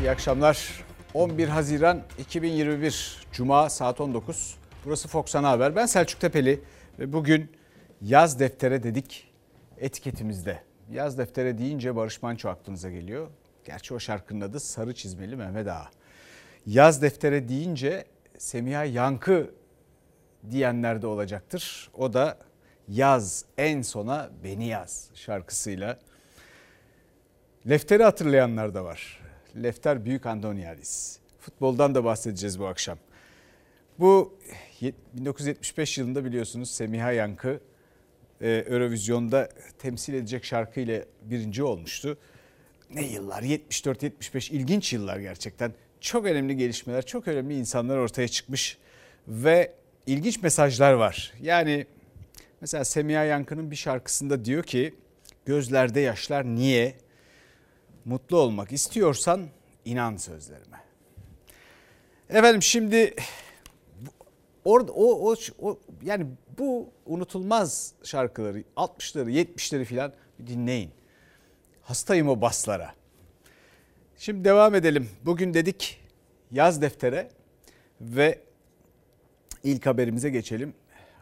İyi akşamlar. 11 Haziran 2021 Cuma saat 19. Burası Fox Ana Haber. Ben Selçuk Tepeli ve bugün yaz deftere dedik etiketimizde. Yaz deftere deyince Barış Manço aklınıza geliyor. Gerçi o şarkının adı Sarı Çizmeli Mehmet Ağa. Yaz deftere deyince Semiha Yankı diyenler de olacaktır. O da yaz en sona beni yaz şarkısıyla. Lefteri hatırlayanlar da var. Lefter Büyük Andoniadis. Futboldan da bahsedeceğiz bu akşam. Bu 1975 yılında biliyorsunuz Semiha Yankı e, Eurovizyon'da temsil edecek şarkıyla birinci olmuştu. Ne yıllar 74-75 ilginç yıllar gerçekten. Çok önemli gelişmeler, çok önemli insanlar ortaya çıkmış ve ilginç mesajlar var. Yani mesela Semiha Yankı'nın bir şarkısında diyor ki gözlerde yaşlar niye? Mutlu olmak istiyorsan inan sözlerime. Efendim şimdi orada o, o, o yani bu unutulmaz şarkıları 60'ları 70'leri filan dinleyin. Hastayım o baslara. Şimdi devam edelim. Bugün dedik yaz deftere ve ilk haberimize geçelim.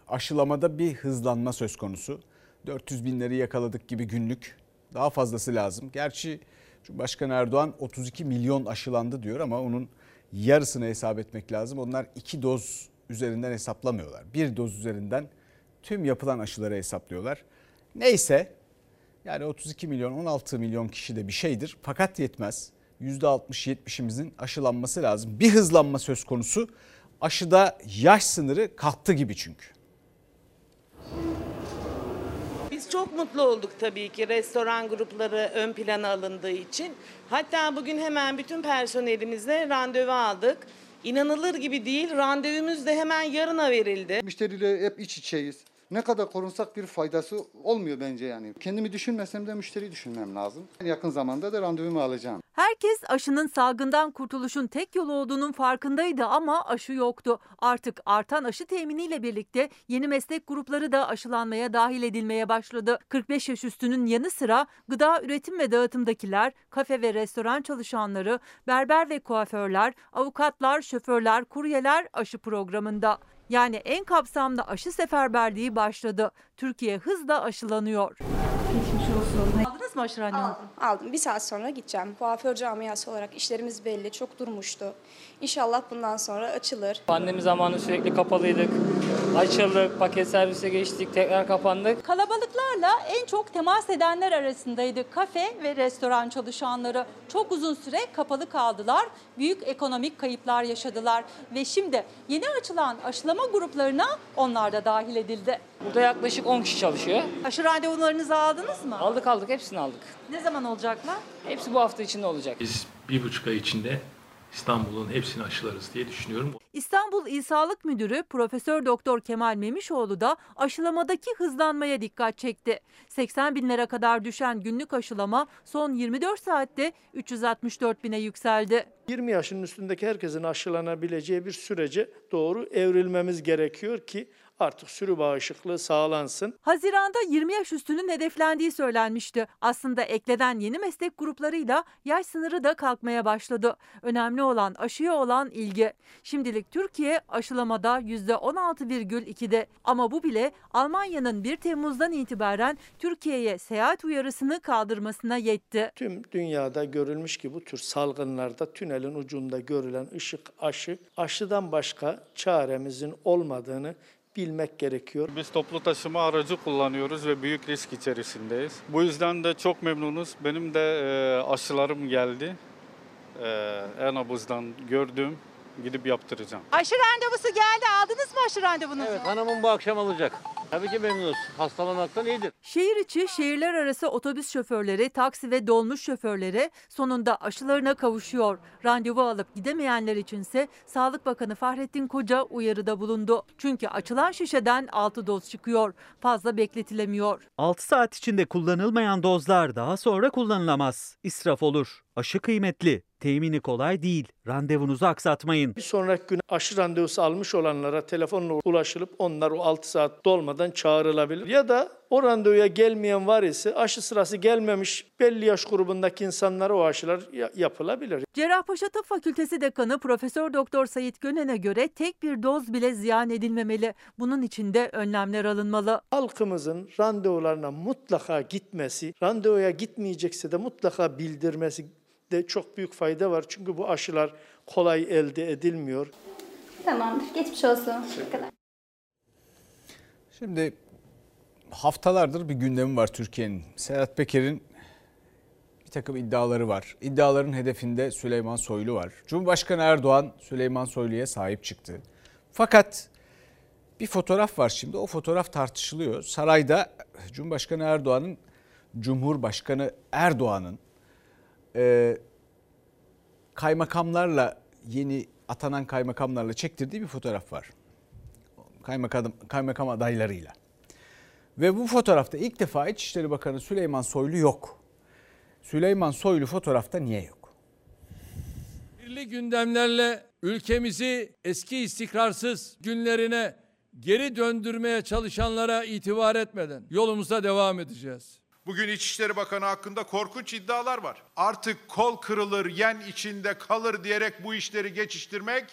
Aşılamada bir hızlanma söz konusu. 400 binleri yakaladık gibi günlük. Daha fazlası lazım. Gerçi Cumhurbaşkanı Erdoğan 32 milyon aşılandı diyor ama onun yarısını hesap etmek lazım. Onlar iki doz üzerinden hesaplamıyorlar. Bir doz üzerinden tüm yapılan aşıları hesaplıyorlar. Neyse yani 32 milyon 16 milyon kişi de bir şeydir fakat yetmez. %60-70'imizin aşılanması lazım. Bir hızlanma söz konusu. Aşıda yaş sınırı kalktı gibi çünkü. Çok mutlu olduk tabii ki restoran grupları ön plana alındığı için. Hatta bugün hemen bütün personelimizle randevu aldık. İnanılır gibi değil, randevumuz da hemen yarına verildi. Müşteriyle hep iç içeyiz. Ne kadar korunsak bir faydası olmuyor bence yani. Kendimi düşünmesem de müşteriyi düşünmem lazım. Yakın zamanda da randevumu alacağım. Herkes aşının salgından kurtuluşun tek yolu olduğunun farkındaydı ama aşı yoktu. Artık artan aşı teminiyle birlikte yeni meslek grupları da aşılanmaya dahil edilmeye başladı. 45 yaş üstünün yanı sıra gıda üretim ve dağıtımdakiler, kafe ve restoran çalışanları, berber ve kuaförler, avukatlar, şoförler, kuryeler aşı programında. Yani en kapsamlı aşı seferberliği başladı. Türkiye hızla aşılanıyor. Olsun. Aldınız mı aşı randevu? Aldım, aldım. Bir saat sonra gideceğim. Kuaför camiası olarak işlerimiz belli, çok durmuştu. İnşallah bundan sonra açılır. Pandemi zamanı sürekli kapalıydık. Açıldık, paket servise geçtik, tekrar kapandık. Kalabalıklarla en çok temas edenler arasındaydı kafe ve restoran çalışanları. Çok uzun süre kapalı kaldılar, büyük ekonomik kayıplar yaşadılar ve şimdi yeni açılan aşılama gruplarına onlar da dahil edildi. Burada yaklaşık 10 kişi çalışıyor. Aşı randevularınızı aldınız mı? Aldık aldık, hepsini aldık. Ne zaman olacaklar? Hepsi bu hafta içinde olacak. Biz bir buçuk ay içinde İstanbul'un hepsini aşılarız diye düşünüyorum. İstanbul İl Sağlık Müdürü Profesör Doktor Kemal Memişoğlu da aşılamadaki hızlanmaya dikkat çekti. 80 binlere kadar düşen günlük aşılama son 24 saatte 364 bine yükseldi. 20 yaşının üstündeki herkesin aşılanabileceği bir sürece doğru evrilmemiz gerekiyor ki artık sürü bağışıklığı sağlansın. Haziranda 20 yaş üstünün hedeflendiği söylenmişti. Aslında ekleden yeni meslek gruplarıyla yaş sınırı da kalkmaya başladı. Önemli olan aşıya olan ilgi. Şimdilik Türkiye aşılamada %16,2'de ama bu bile Almanya'nın 1 Temmuz'dan itibaren Türkiye'ye seyahat uyarısını kaldırmasına yetti. Tüm dünyada görülmüş ki bu tür salgınlarda tünelin ucunda görülen ışık aşı, aşıdan başka çaremizin olmadığını bilmek gerekiyor. Biz toplu taşıma aracı kullanıyoruz ve büyük risk içerisindeyiz. Bu yüzden de çok memnunuz. Benim de aşılarım geldi. En gördüm. Gidip yaptıracağım. Aşı randevusu geldi. Aldınız mı aşı randevunuzu? Evet hanımım bu akşam alacak. Tabii ki memnunuz. Hastalanmaktan iyidir. Şehir içi, şehirler arası otobüs şoförleri, taksi ve dolmuş şoförleri sonunda aşılarına kavuşuyor. Randevu alıp gidemeyenler içinse Sağlık Bakanı Fahrettin Koca uyarıda bulundu. Çünkü açılan şişeden 6 doz çıkıyor. Fazla bekletilemiyor. 6 saat içinde kullanılmayan dozlar daha sonra kullanılamaz. İsraf olur. Aşı kıymetli. Temini kolay değil. Randevunuzu aksatmayın. Bir sonraki gün aşı randevusu almış olanlara telefonla ulaşılıp onlar o 6 saat dolmadan çağrılabilir. Ya da o randevuya gelmeyen var ise aşı sırası gelmemiş belli yaş grubundaki insanlara o aşılar ya- yapılabilir. Cerrahpaşa Tıp Fakültesi Dekanı Profesör Doktor Sayit Gönen'e göre tek bir doz bile ziyan edilmemeli. Bunun için de önlemler alınmalı. Halkımızın randevularına mutlaka gitmesi, randevuya gitmeyecekse de mutlaka bildirmesi de çok büyük fayda var. Çünkü bu aşılar kolay elde edilmiyor. Tamamdır. Geçmiş olsun. Şimdi haftalardır bir gündemi var Türkiye'nin. Sedat Peker'in bir takım iddiaları var. İddiaların hedefinde Süleyman Soylu var. Cumhurbaşkanı Erdoğan Süleyman Soylu'ya sahip çıktı. Fakat bir fotoğraf var şimdi. O fotoğraf tartışılıyor. Sarayda Cumhurbaşkanı Erdoğan'ın Cumhurbaşkanı Erdoğan'ın e, kaymakamlarla yeni atanan kaymakamlarla çektirdiği bir fotoğraf var. Kaymakam, kaymakam adaylarıyla. Ve bu fotoğrafta ilk defa İçişleri Bakanı Süleyman Soylu yok. Süleyman Soylu fotoğrafta niye yok? Birli gündemlerle ülkemizi eski istikrarsız günlerine geri döndürmeye çalışanlara itibar etmeden yolumuza devam edeceğiz. Bugün İçişleri Bakanı hakkında korkunç iddialar var. Artık kol kırılır, yen içinde kalır diyerek bu işleri geçiştirmek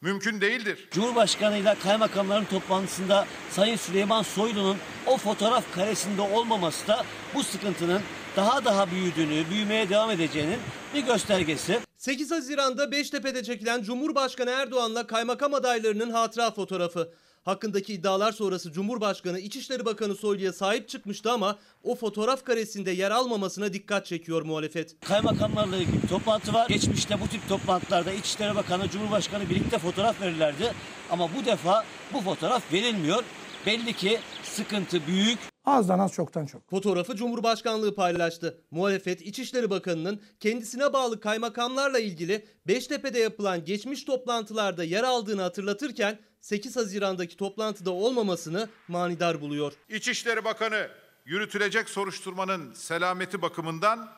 mümkün değildir. Cumhurbaşkanıyla kaymakamların toplantısında Sayın Süleyman Soylu'nun o fotoğraf karesinde olmaması da bu sıkıntının daha daha büyüdüğünü, büyümeye devam edeceğinin bir göstergesi. 8 Haziran'da Beştepe'de çekilen Cumhurbaşkanı Erdoğan'la kaymakam adaylarının hatıra fotoğrafı. Hakkındaki iddialar sonrası Cumhurbaşkanı İçişleri Bakanı Soylu'ya sahip çıkmıştı ama o fotoğraf karesinde yer almamasına dikkat çekiyor muhalefet. Kaymakamlarla ilgili toplantı var. Geçmişte bu tip toplantılarda İçişleri Bakanı, Cumhurbaşkanı birlikte fotoğraf verirlerdi. Ama bu defa bu fotoğraf verilmiyor. Belli ki sıkıntı büyük. Azdan az çoktan çok. Fotoğrafı Cumhurbaşkanlığı paylaştı. Muhalefet İçişleri Bakanı'nın kendisine bağlı kaymakamlarla ilgili Beştepe'de yapılan geçmiş toplantılarda yer aldığını hatırlatırken 8 Haziran'daki toplantıda olmamasını manidar buluyor. İçişleri Bakanı yürütülecek soruşturmanın selameti bakımından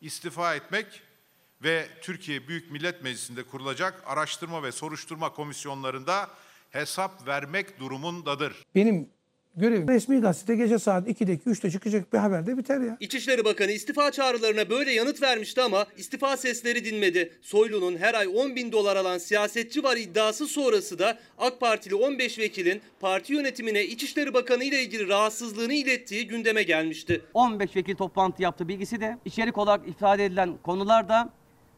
istifa etmek ve Türkiye Büyük Millet Meclisi'nde kurulacak araştırma ve soruşturma komisyonlarında hesap vermek durumundadır. Benim görevim resmi gazete gece saat 2'deki 3'te çıkacak bir haberde biter ya. İçişleri Bakanı istifa çağrılarına böyle yanıt vermişti ama istifa sesleri dinmedi. Soylu'nun her ay 10 bin dolar alan siyasetçi var iddiası sonrası da AK Partili 15 vekilin parti yönetimine İçişleri Bakanı ile ilgili rahatsızlığını ilettiği gündeme gelmişti. 15 vekil toplantı yaptı bilgisi de içerik olarak ifade edilen konularda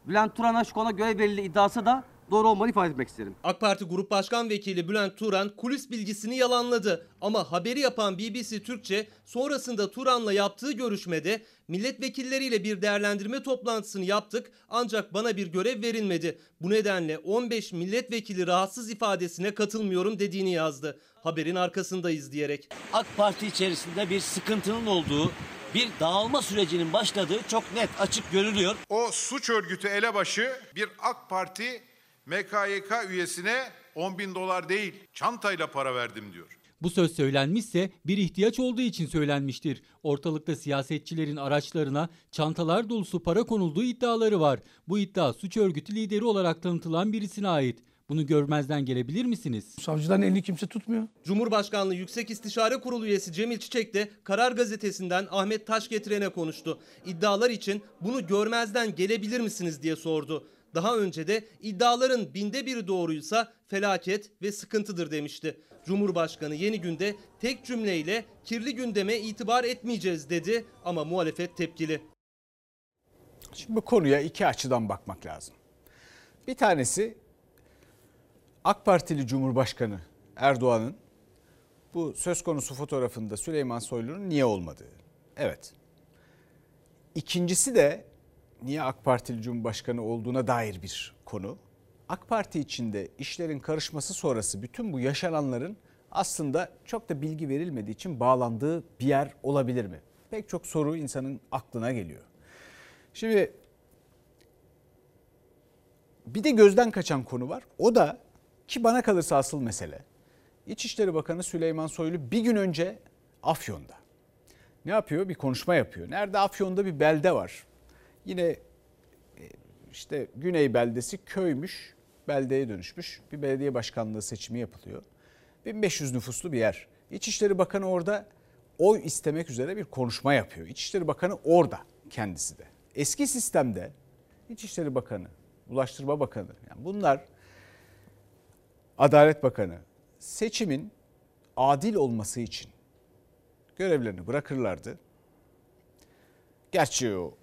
Bülent Turan Aşkon'a görev verildiği iddiası da doğru olmadığını ifade etmek isterim. AK Parti Grup Başkan Vekili Bülent Turan kulis bilgisini yalanladı. Ama haberi yapan BBC Türkçe sonrasında Turan'la yaptığı görüşmede milletvekilleriyle bir değerlendirme toplantısını yaptık ancak bana bir görev verilmedi. Bu nedenle 15 milletvekili rahatsız ifadesine katılmıyorum dediğini yazdı. Haberin arkasındayız diyerek. AK Parti içerisinde bir sıkıntının olduğu, bir dağılma sürecinin başladığı çok net açık görülüyor. O suç örgütü elebaşı bir AK Parti MKYK üyesine 10 bin dolar değil çantayla para verdim diyor. Bu söz söylenmişse bir ihtiyaç olduğu için söylenmiştir. Ortalıkta siyasetçilerin araçlarına çantalar dolusu para konulduğu iddiaları var. Bu iddia suç örgütü lideri olarak tanıtılan birisine ait. Bunu görmezden gelebilir misiniz? Savcıdan elini kimse tutmuyor. Cumhurbaşkanlığı Yüksek İstişare Kurulu üyesi Cemil Çiçek de Karar Gazetesi'nden Ahmet Taş getiren'e konuştu. İddialar için bunu görmezden gelebilir misiniz diye sordu. Daha önce de iddiaların binde biri doğruysa felaket ve sıkıntıdır demişti. Cumhurbaşkanı yeni günde tek cümleyle kirli gündeme itibar etmeyeceğiz dedi ama muhalefet tepkili. Şimdi bu konuya iki açıdan bakmak lazım. Bir tanesi AK Partili Cumhurbaşkanı Erdoğan'ın bu söz konusu fotoğrafında Süleyman Soylu'nun niye olmadığı. Evet. İkincisi de niye AK Partili Cumhurbaşkanı olduğuna dair bir konu. AK Parti içinde işlerin karışması sonrası bütün bu yaşananların aslında çok da bilgi verilmediği için bağlandığı bir yer olabilir mi? Pek çok soru insanın aklına geliyor. Şimdi bir de gözden kaçan konu var. O da ki bana kalırsa asıl mesele. İçişleri Bakanı Süleyman Soylu bir gün önce Afyon'da. Ne yapıyor? Bir konuşma yapıyor. Nerede? Afyon'da bir belde var. Yine e, işte Güney beldesi köymüş, beldeye dönüşmüş. Bir belediye başkanlığı seçimi yapılıyor. 1500 nüfuslu bir yer. İçişleri Bakanı orada oy istemek üzere bir konuşma yapıyor. İçişleri Bakanı orada kendisi de. Eski sistemde İçişleri Bakanı, Ulaştırma Bakanı yani bunlar Adalet Bakanı seçimin adil olması için görevlerini bırakırlardı. Gerçi o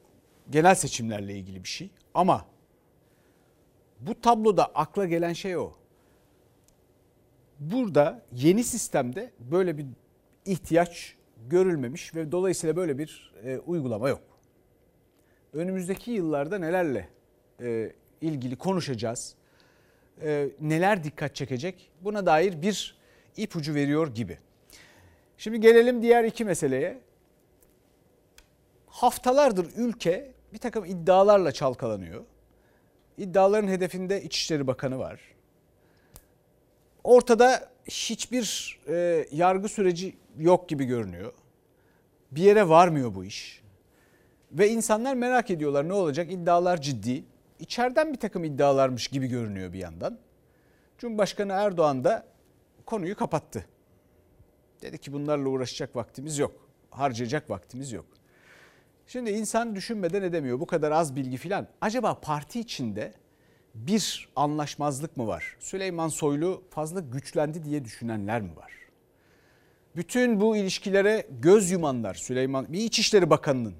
genel seçimlerle ilgili bir şey ama bu tabloda akla gelen şey o. Burada yeni sistemde böyle bir ihtiyaç görülmemiş ve dolayısıyla böyle bir e, uygulama yok. Önümüzdeki yıllarda nelerle e, ilgili konuşacağız, e, neler dikkat çekecek buna dair bir ipucu veriyor gibi. Şimdi gelelim diğer iki meseleye. Haftalardır ülke bir takım iddialarla çalkalanıyor. İddiaların hedefinde İçişleri Bakanı var. Ortada hiçbir e, yargı süreci yok gibi görünüyor. Bir yere varmıyor bu iş. Ve insanlar merak ediyorlar ne olacak? İddialar ciddi. İçeriden bir takım iddialarmış gibi görünüyor bir yandan. Cumhurbaşkanı Erdoğan da konuyu kapattı. Dedi ki bunlarla uğraşacak vaktimiz yok. Harcayacak vaktimiz yok. Şimdi insan düşünmeden edemiyor. Bu kadar az bilgi filan. Acaba parti içinde bir anlaşmazlık mı var? Süleyman Soylu fazla güçlendi diye düşünenler mi var? Bütün bu ilişkilere göz yumanlar Süleyman bir İçişleri Bakanı'nın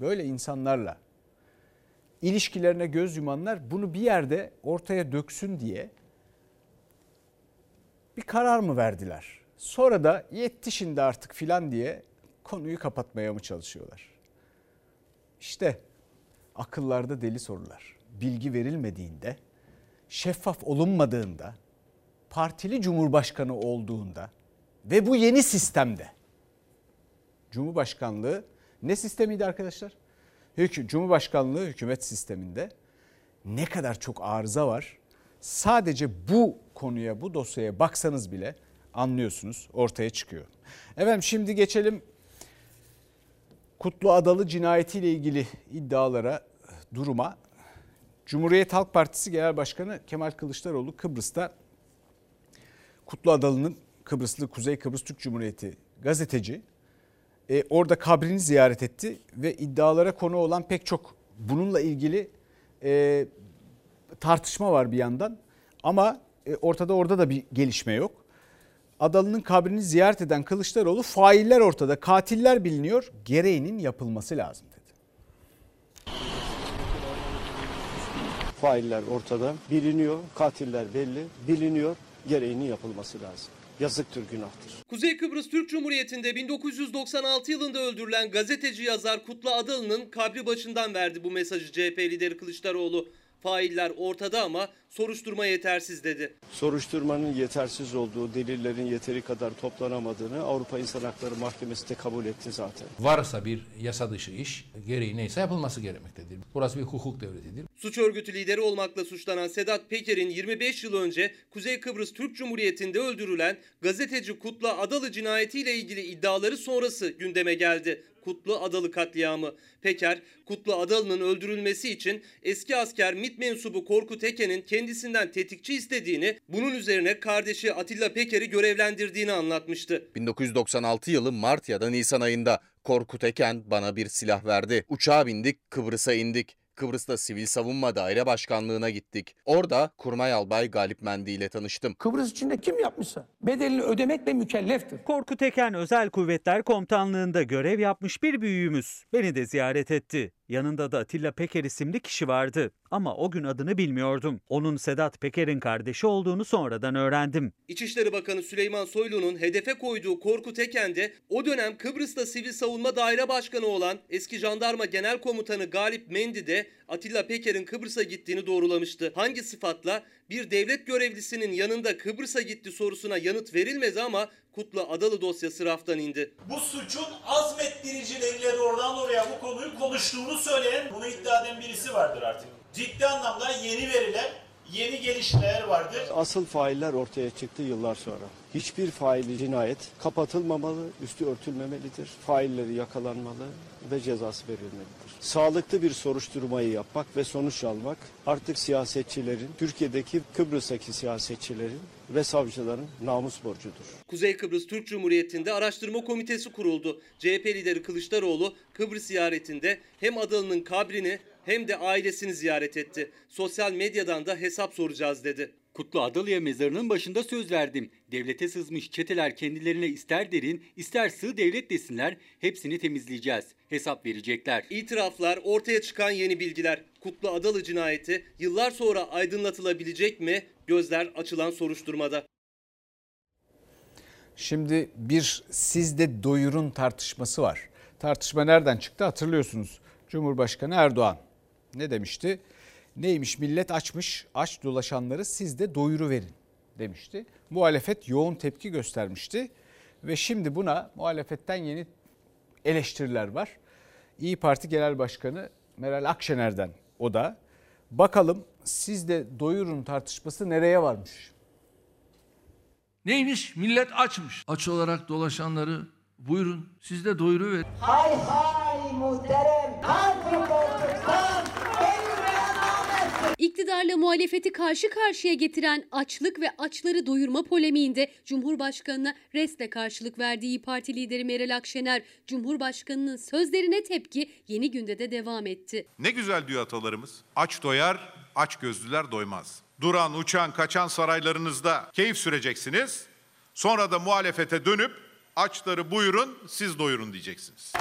böyle insanlarla ilişkilerine göz yumanlar bunu bir yerde ortaya döksün diye bir karar mı verdiler? Sonra da yetti şimdi artık filan diye konuyu kapatmaya mı çalışıyorlar? İşte akıllarda deli sorular. Bilgi verilmediğinde, şeffaf olunmadığında, partili cumhurbaşkanı olduğunda ve bu yeni sistemde Cumhurbaşkanlığı ne sistemiydi arkadaşlar? Hükü, Cumhurbaşkanlığı hükümet sisteminde ne kadar çok arıza var. Sadece bu konuya, bu dosyaya baksanız bile anlıyorsunuz, ortaya çıkıyor. Efendim şimdi geçelim Kutlu Adalı cinayetiyle ilgili iddialara, duruma. Cumhuriyet Halk Partisi Genel Başkanı Kemal Kılıçdaroğlu Kıbrıs'ta Kutlu Adalı'nın Kıbrıslı Kuzey Kıbrıs Türk Cumhuriyeti gazeteci e, orada kabrini ziyaret etti ve iddialara konu olan pek çok bununla ilgili e, tartışma var bir yandan ama e, ortada orada da bir gelişme yok. Adalı'nın kabrini ziyaret eden Kılıçdaroğlu failler ortada, katiller biliniyor, gereğinin yapılması lazım dedi. Failler ortada, biliniyor, katiller belli, biliniyor, gereğinin yapılması lazım. Yazıktır, günahtır. Kuzey Kıbrıs Türk Cumhuriyeti'nde 1996 yılında öldürülen gazeteci yazar Kutlu Adalı'nın kabri başından verdi bu mesajı CHP lideri Kılıçdaroğlu. Failler ortada ama soruşturma yetersiz dedi. Soruşturmanın yetersiz olduğu, delillerin yeteri kadar toplanamadığını Avrupa İnsan Hakları Mahkemesi de kabul etti zaten. Varsa bir yasa dışı iş gereği neyse yapılması gerekmektedir. Burası bir hukuk devletidir. Suç örgütü lideri olmakla suçlanan Sedat Peker'in 25 yıl önce Kuzey Kıbrıs Türk Cumhuriyeti'nde öldürülen gazeteci Kutlu Adalı cinayetiyle ilgili iddiaları sonrası gündeme geldi. Kutlu Adalı katliamı. Peker, Kutlu Adalı'nın öldürülmesi için eski asker MİT mensubu Korkut Eken'in kendisinden tetikçi istediğini, bunun üzerine kardeşi Atilla Peker'i görevlendirdiğini anlatmıştı. 1996 yılı Mart ya da Nisan ayında Korkut Eken bana bir silah verdi. Uçağa bindik, Kıbrıs'a indik. Kıbrıs'ta Sivil Savunma Daire Başkanlığı'na gittik. Orada Kurmay Albay Galip Mendi ile tanıştım. Kıbrıs içinde kim yapmışsa bedelini ödemekle mükelleftir. Korkut Eken Özel Kuvvetler Komutanlığı'nda görev yapmış bir büyüğümüz. Beni de ziyaret etti. Yanında da Atilla Peker isimli kişi vardı. Ama o gün adını bilmiyordum. Onun Sedat Peker'in kardeşi olduğunu sonradan öğrendim. İçişleri Bakanı Süleyman Soylu'nun hedefe koyduğu Korkut Eken de o dönem Kıbrıs'ta Sivil Savunma Daire Başkanı olan eski jandarma genel komutanı Galip Mendi de Atilla Peker'in Kıbrıs'a gittiğini doğrulamıştı. Hangi sıfatla bir devlet görevlisinin yanında Kıbrıs'a gitti sorusuna yanıt verilmedi ama Kutlu Adalı dosyası raftan indi. Bu suçun azmettiricileriyle doğrudan oraya bu konuyu konuştuğunu söyleyen, bunu iddia eden birisi vardır artık. Ciddi anlamda yeni veriler, yeni gelişmeler vardır. Asıl failler ortaya çıktı yıllar sonra. Hiçbir faili cinayet kapatılmamalı, üstü örtülmemelidir. Failleri yakalanmalı ve cezası verilmelidir. Sağlıklı bir soruşturmayı yapmak ve sonuç almak artık siyasetçilerin, Türkiye'deki Kıbrıs'taki siyasetçilerin ve savcıların namus borcudur. Kuzey Kıbrıs Türk Cumhuriyeti'nde araştırma komitesi kuruldu. CHP lideri Kılıçdaroğlu Kıbrıs ziyaretinde hem Adalı'nın kabrini hem de ailesini ziyaret etti. Sosyal medyadan da hesap soracağız dedi. Kutlu Adalı'ya mezarının başında söz verdim. Devlete sızmış çeteler kendilerine ister derin ister sığ devlet desinler hepsini temizleyeceğiz. Hesap verecekler. İtiraflar, ortaya çıkan yeni bilgiler. Kutlu Adalı cinayeti yıllar sonra aydınlatılabilecek mi? Gözler açılan soruşturmada. Şimdi bir sizde doyurun tartışması var. Tartışma nereden çıktı hatırlıyorsunuz. Cumhurbaşkanı Erdoğan ne demişti? Neymiş millet açmış aç dolaşanları siz de doyuru verin demişti. Muhalefet yoğun tepki göstermişti ve şimdi buna muhalefetten yeni eleştiriler var. İyi Parti Genel Başkanı Meral Akşener'den o da. Bakalım siz de doyurun tartışması nereye varmış? Neymiş? Millet açmış. Aç olarak dolaşanları buyurun siz de doyuru verin. Hay hay muhterem. Bu koltuktan. İktidarla muhalefeti karşı karşıya getiren açlık ve açları doyurma polemiğinde Cumhurbaşkanı'na resle karşılık verdiği İYİ Parti lideri Meral Akşener, Cumhurbaşkanı'nın sözlerine tepki yeni günde de devam etti. Ne güzel diyor atalarımız. Aç doyar, aç gözlüler doymaz. Duran, uçan, kaçan saraylarınızda keyif süreceksiniz. Sonra da muhalefete dönüp açları buyurun, siz doyurun diyeceksiniz.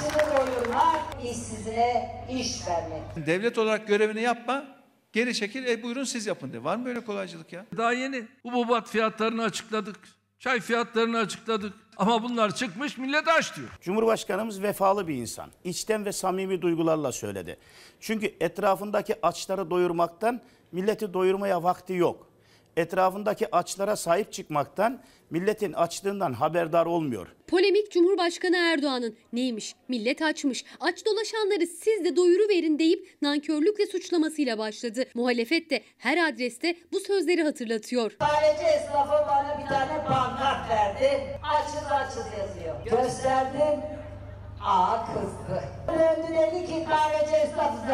Açını doyurmak, işsizine iş vermek. Devlet olarak görevini yapma, geri çekil, e buyurun siz yapın de. Var mı böyle kolaycılık ya? Daha yeni hububat fiyatlarını açıkladık. Çay fiyatlarını açıkladık. Ama bunlar çıkmış millet aç diyor. Cumhurbaşkanımız vefalı bir insan. İçten ve samimi duygularla söyledi. Çünkü etrafındaki açları doyurmaktan milleti doyurmaya vakti yok. Etrafındaki açlara sahip çıkmaktan milletin açlığından haberdar olmuyor. Polemik Cumhurbaşkanı Erdoğan'ın neymiş millet açmış aç dolaşanları siz de doyuru verin deyip nankörlükle suçlamasıyla başladı. Muhalefet de her adreste bu sözleri hatırlatıyor. Kahveci esnafı bana bir tane pankart verdi. Açız açız yazıyor. Gösterdim. Aa kızdı. Döndü dedi ki kahveci esnafı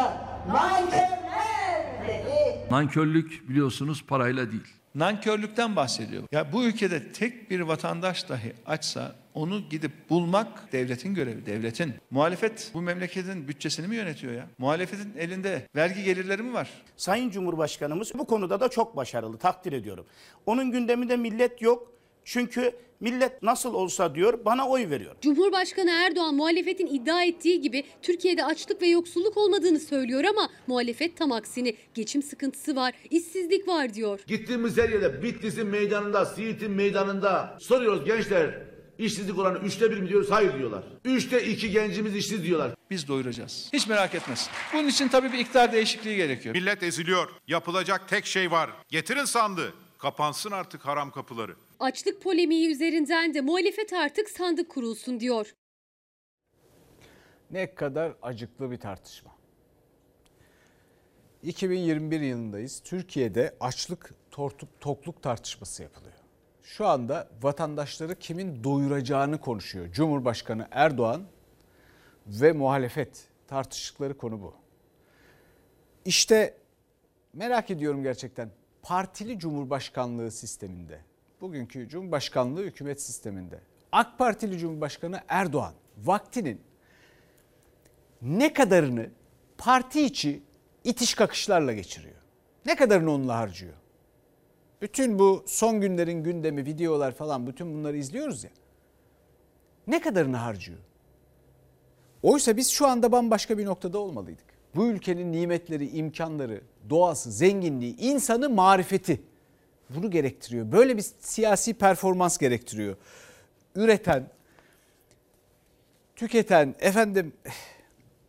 nankörler dedi. Nankörlük biliyorsunuz parayla değil. Nankörlükten bahsediyor. Ya bu ülkede tek bir vatandaş dahi açsa onu gidip bulmak devletin görevi, devletin. Muhalefet bu memleketin bütçesini mi yönetiyor ya? Muhalefetin elinde vergi gelirleri mi var? Sayın Cumhurbaşkanımız bu konuda da çok başarılı, takdir ediyorum. Onun gündeminde millet yok. Çünkü millet nasıl olsa diyor bana oy veriyor. Cumhurbaşkanı Erdoğan muhalefetin iddia ettiği gibi Türkiye'de açlık ve yoksulluk olmadığını söylüyor ama muhalefet tam aksini geçim sıkıntısı var, işsizlik var diyor. Gittiğimiz her yerde Bitlis'in meydanında, Siirt'in meydanında soruyoruz gençler işsizlik oranı üçte bir mi diyoruz? Hayır diyorlar. Üçte iki gencimiz işsiz diyorlar. Biz doyuracağız. Hiç merak etmesin. Bunun için tabii bir iktidar değişikliği gerekiyor. Millet eziliyor. Yapılacak tek şey var. Getirin sandığı. Kapansın artık haram kapıları. Açlık polemiği üzerinden de muhalefet artık sandık kurulsun diyor. Ne kadar acıklı bir tartışma. 2021 yılındayız. Türkiye'de açlık tokluk tartışması yapılıyor. Şu anda vatandaşları kimin doyuracağını konuşuyor. Cumhurbaşkanı Erdoğan ve muhalefet tartıştıkları konu bu. İşte merak ediyorum gerçekten partili cumhurbaşkanlığı sisteminde, bugünkü cumhurbaşkanlığı hükümet sisteminde AK Partili Cumhurbaşkanı Erdoğan vaktinin ne kadarını parti içi itiş kakışlarla geçiriyor? Ne kadarını onunla harcıyor? Bütün bu son günlerin gündemi, videolar falan bütün bunları izliyoruz ya. Ne kadarını harcıyor? Oysa biz şu anda bambaşka bir noktada olmalıydık. Bu ülkenin nimetleri, imkanları, doğası, zenginliği, insanı, marifeti bunu gerektiriyor. Böyle bir siyasi performans gerektiriyor. Üreten, tüketen, efendim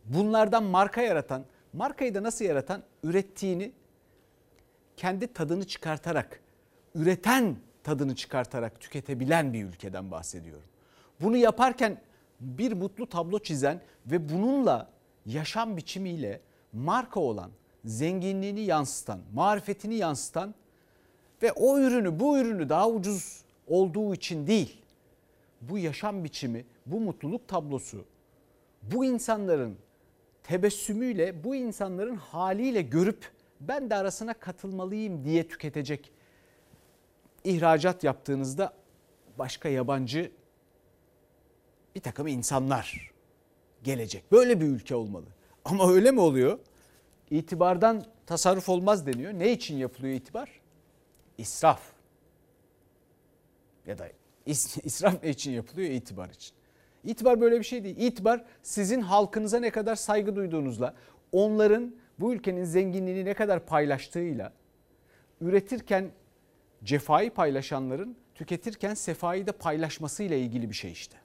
bunlardan marka yaratan, markayı da nasıl yaratan? Ürettiğini kendi tadını çıkartarak, üreten tadını çıkartarak tüketebilen bir ülkeden bahsediyorum. Bunu yaparken bir mutlu tablo çizen ve bununla yaşam biçimiyle marka olan, zenginliğini yansıtan, marifetini yansıtan Ve o ürünü bu ürünü daha ucuz olduğu için değil. Bu yaşam biçimi, bu mutluluk tablosu, bu insanların tebessümüyle, bu insanların haliyle görüp ben de arasına katılmalıyım diye tüketecek ihracat yaptığınızda başka yabancı bir takım insanlar gelecek. Böyle bir ülke olmalı. Ama öyle mi oluyor? İtibardan tasarruf olmaz deniyor. Ne için yapılıyor itibar? İsraf. Ya da is- israf ne için yapılıyor? İtibar için. İtibar böyle bir şey değil. İtibar sizin halkınıza ne kadar saygı duyduğunuzla, onların bu ülkenin zenginliğini ne kadar paylaştığıyla, üretirken cefayı paylaşanların tüketirken sefayı da paylaşmasıyla ilgili bir şey işte.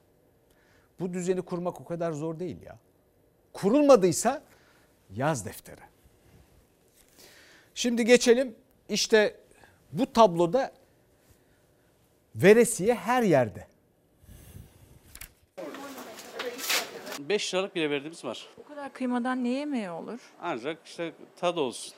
Bu düzeni kurmak o kadar zor değil ya. Kurulmadıysa yaz deftere. Şimdi geçelim işte bu tabloda veresiye her yerde. 5 liralık bile verdiğimiz var. Bu kadar kıymadan ne yemeği olur? Ancak işte tadı olsun.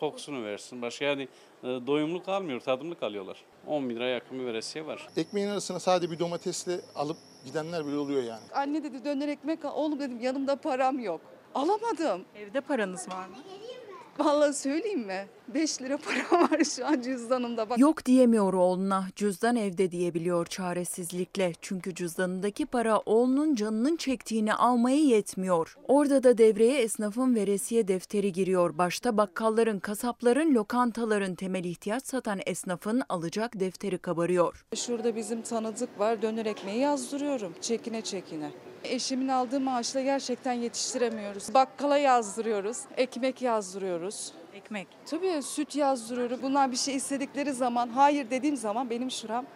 Kokusunu versin. Başka yani e, doyumlu kalmıyor, tadımlı kalıyorlar. 10 bin lira yakın bir veresiye var. Ekmeğin arasına sadece bir domatesle alıp gidenler bile oluyor yani. Anne dedi döner ekmek al. Oğlum dedim yanımda param yok. Alamadım. Evde paranız var mı? Vallahi söyleyeyim mi? 5 lira param var şu an cüzdanımda. Bak. Yok diyemiyor oğluna, cüzdan evde diyebiliyor çaresizlikle. Çünkü cüzdanındaki para oğlunun canının çektiğini almaya yetmiyor. Orada da devreye esnafın veresiye defteri giriyor. Başta bakkalların, kasapların, lokantaların temel ihtiyaç satan esnafın alacak defteri kabarıyor. Şurada bizim tanıdık var. Döner ekmeği yazdırıyorum. Çekine çekine. Eşimin aldığı maaşla gerçekten yetiştiremiyoruz. Bakkala yazdırıyoruz. Ekmek yazdırıyoruz. Ekmek. Tabii süt yazdırıyorum. Bunlar bir şey istedikleri zaman hayır dediğim zaman benim şuram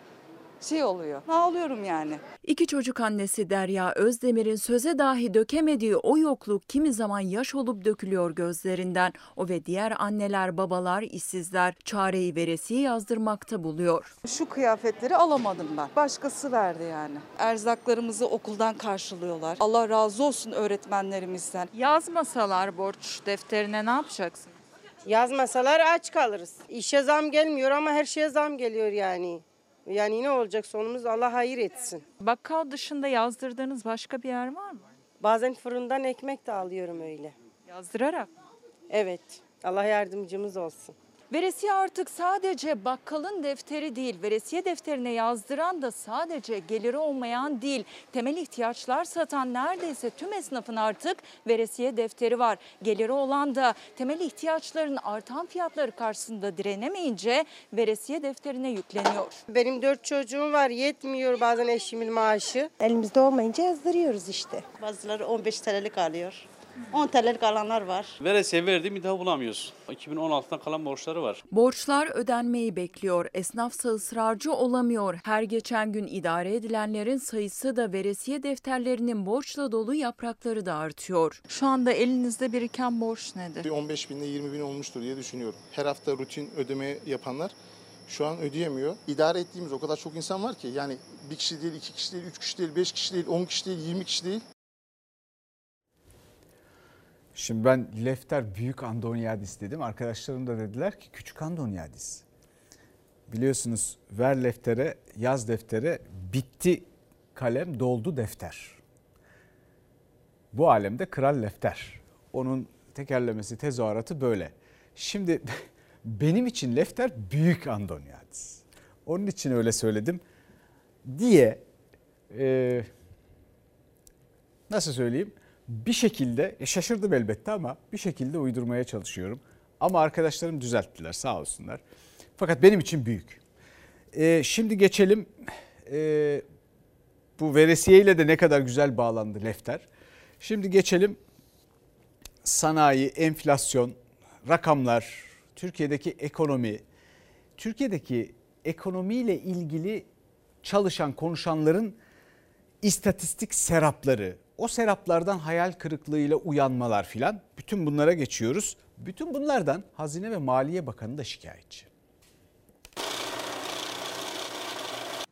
şey oluyor. Ağlıyorum yani. İki çocuk annesi Derya Özdemir'in söze dahi dökemediği o yokluk kimi zaman yaş olup dökülüyor gözlerinden. O ve diğer anneler, babalar, işsizler çareyi veresiye yazdırmakta buluyor. Şu kıyafetleri alamadım ben. Başkası verdi yani. Erzaklarımızı okuldan karşılıyorlar. Allah razı olsun öğretmenlerimizden. Yazmasalar borç defterine ne yapacaksın? Yazmasalar aç kalırız. İşe zam gelmiyor ama her şeye zam geliyor yani. Yani ne olacak sonumuz Allah hayır etsin. Bakkal dışında yazdırdığınız başka bir yer var mı? Bazen fırından ekmek de alıyorum öyle. Yazdırarak. Evet. Allah yardımcımız olsun. Veresiye artık sadece bakkalın defteri değil, veresiye defterine yazdıran da sadece geliri olmayan değil. Temel ihtiyaçlar satan neredeyse tüm esnafın artık veresiye defteri var. Geliri olan da temel ihtiyaçların artan fiyatları karşısında direnemeyince veresiye defterine yükleniyor. Benim dört çocuğum var yetmiyor bazen eşimin maaşı. Elimizde olmayınca yazdırıyoruz işte. Bazıları 15 TL'lik alıyor. 10 TL'lik alanlar var. Veresiye verdi bir daha bulamıyorsun. 2016'dan kalan borçları var. Borçlar ödenmeyi bekliyor. Esnafsa ısrarcı olamıyor. Her geçen gün idare edilenlerin sayısı da veresiye defterlerinin borçla dolu yaprakları da artıyor. Şu anda elinizde biriken borç nedir? Bir 15 bin ile 20 bin olmuştur diye düşünüyorum. Her hafta rutin ödeme yapanlar şu an ödeyemiyor. İdare ettiğimiz o kadar çok insan var ki yani bir kişi değil, iki kişi değil, üç kişi değil, beş kişi değil, on kişi değil, yirmi kişi değil. Şimdi ben Lefter Büyük Andonyadis dedim. Arkadaşlarım da dediler ki Küçük Andonyadis. Biliyorsunuz ver leftere, yaz deftere, bitti kalem, doldu defter. Bu alemde kral lefter. Onun tekerlemesi, tezahüratı böyle. Şimdi benim için lefter Büyük Andonyadis. Onun için öyle söyledim diye e, nasıl söyleyeyim? Bir şekilde e, şaşırdım elbette ama bir şekilde uydurmaya çalışıyorum. Ama arkadaşlarım düzelttiler sağ olsunlar. Fakat benim için büyük. Ee, şimdi geçelim ee, bu veresiyeyle de ne kadar güzel bağlandı Lefter. Şimdi geçelim sanayi, enflasyon, rakamlar, Türkiye'deki ekonomi, Türkiye'deki ekonomiyle ilgili çalışan konuşanların istatistik serapları, o seraplardan hayal kırıklığıyla uyanmalar filan bütün bunlara geçiyoruz. Bütün bunlardan Hazine ve Maliye Bakanı da şikayetçi.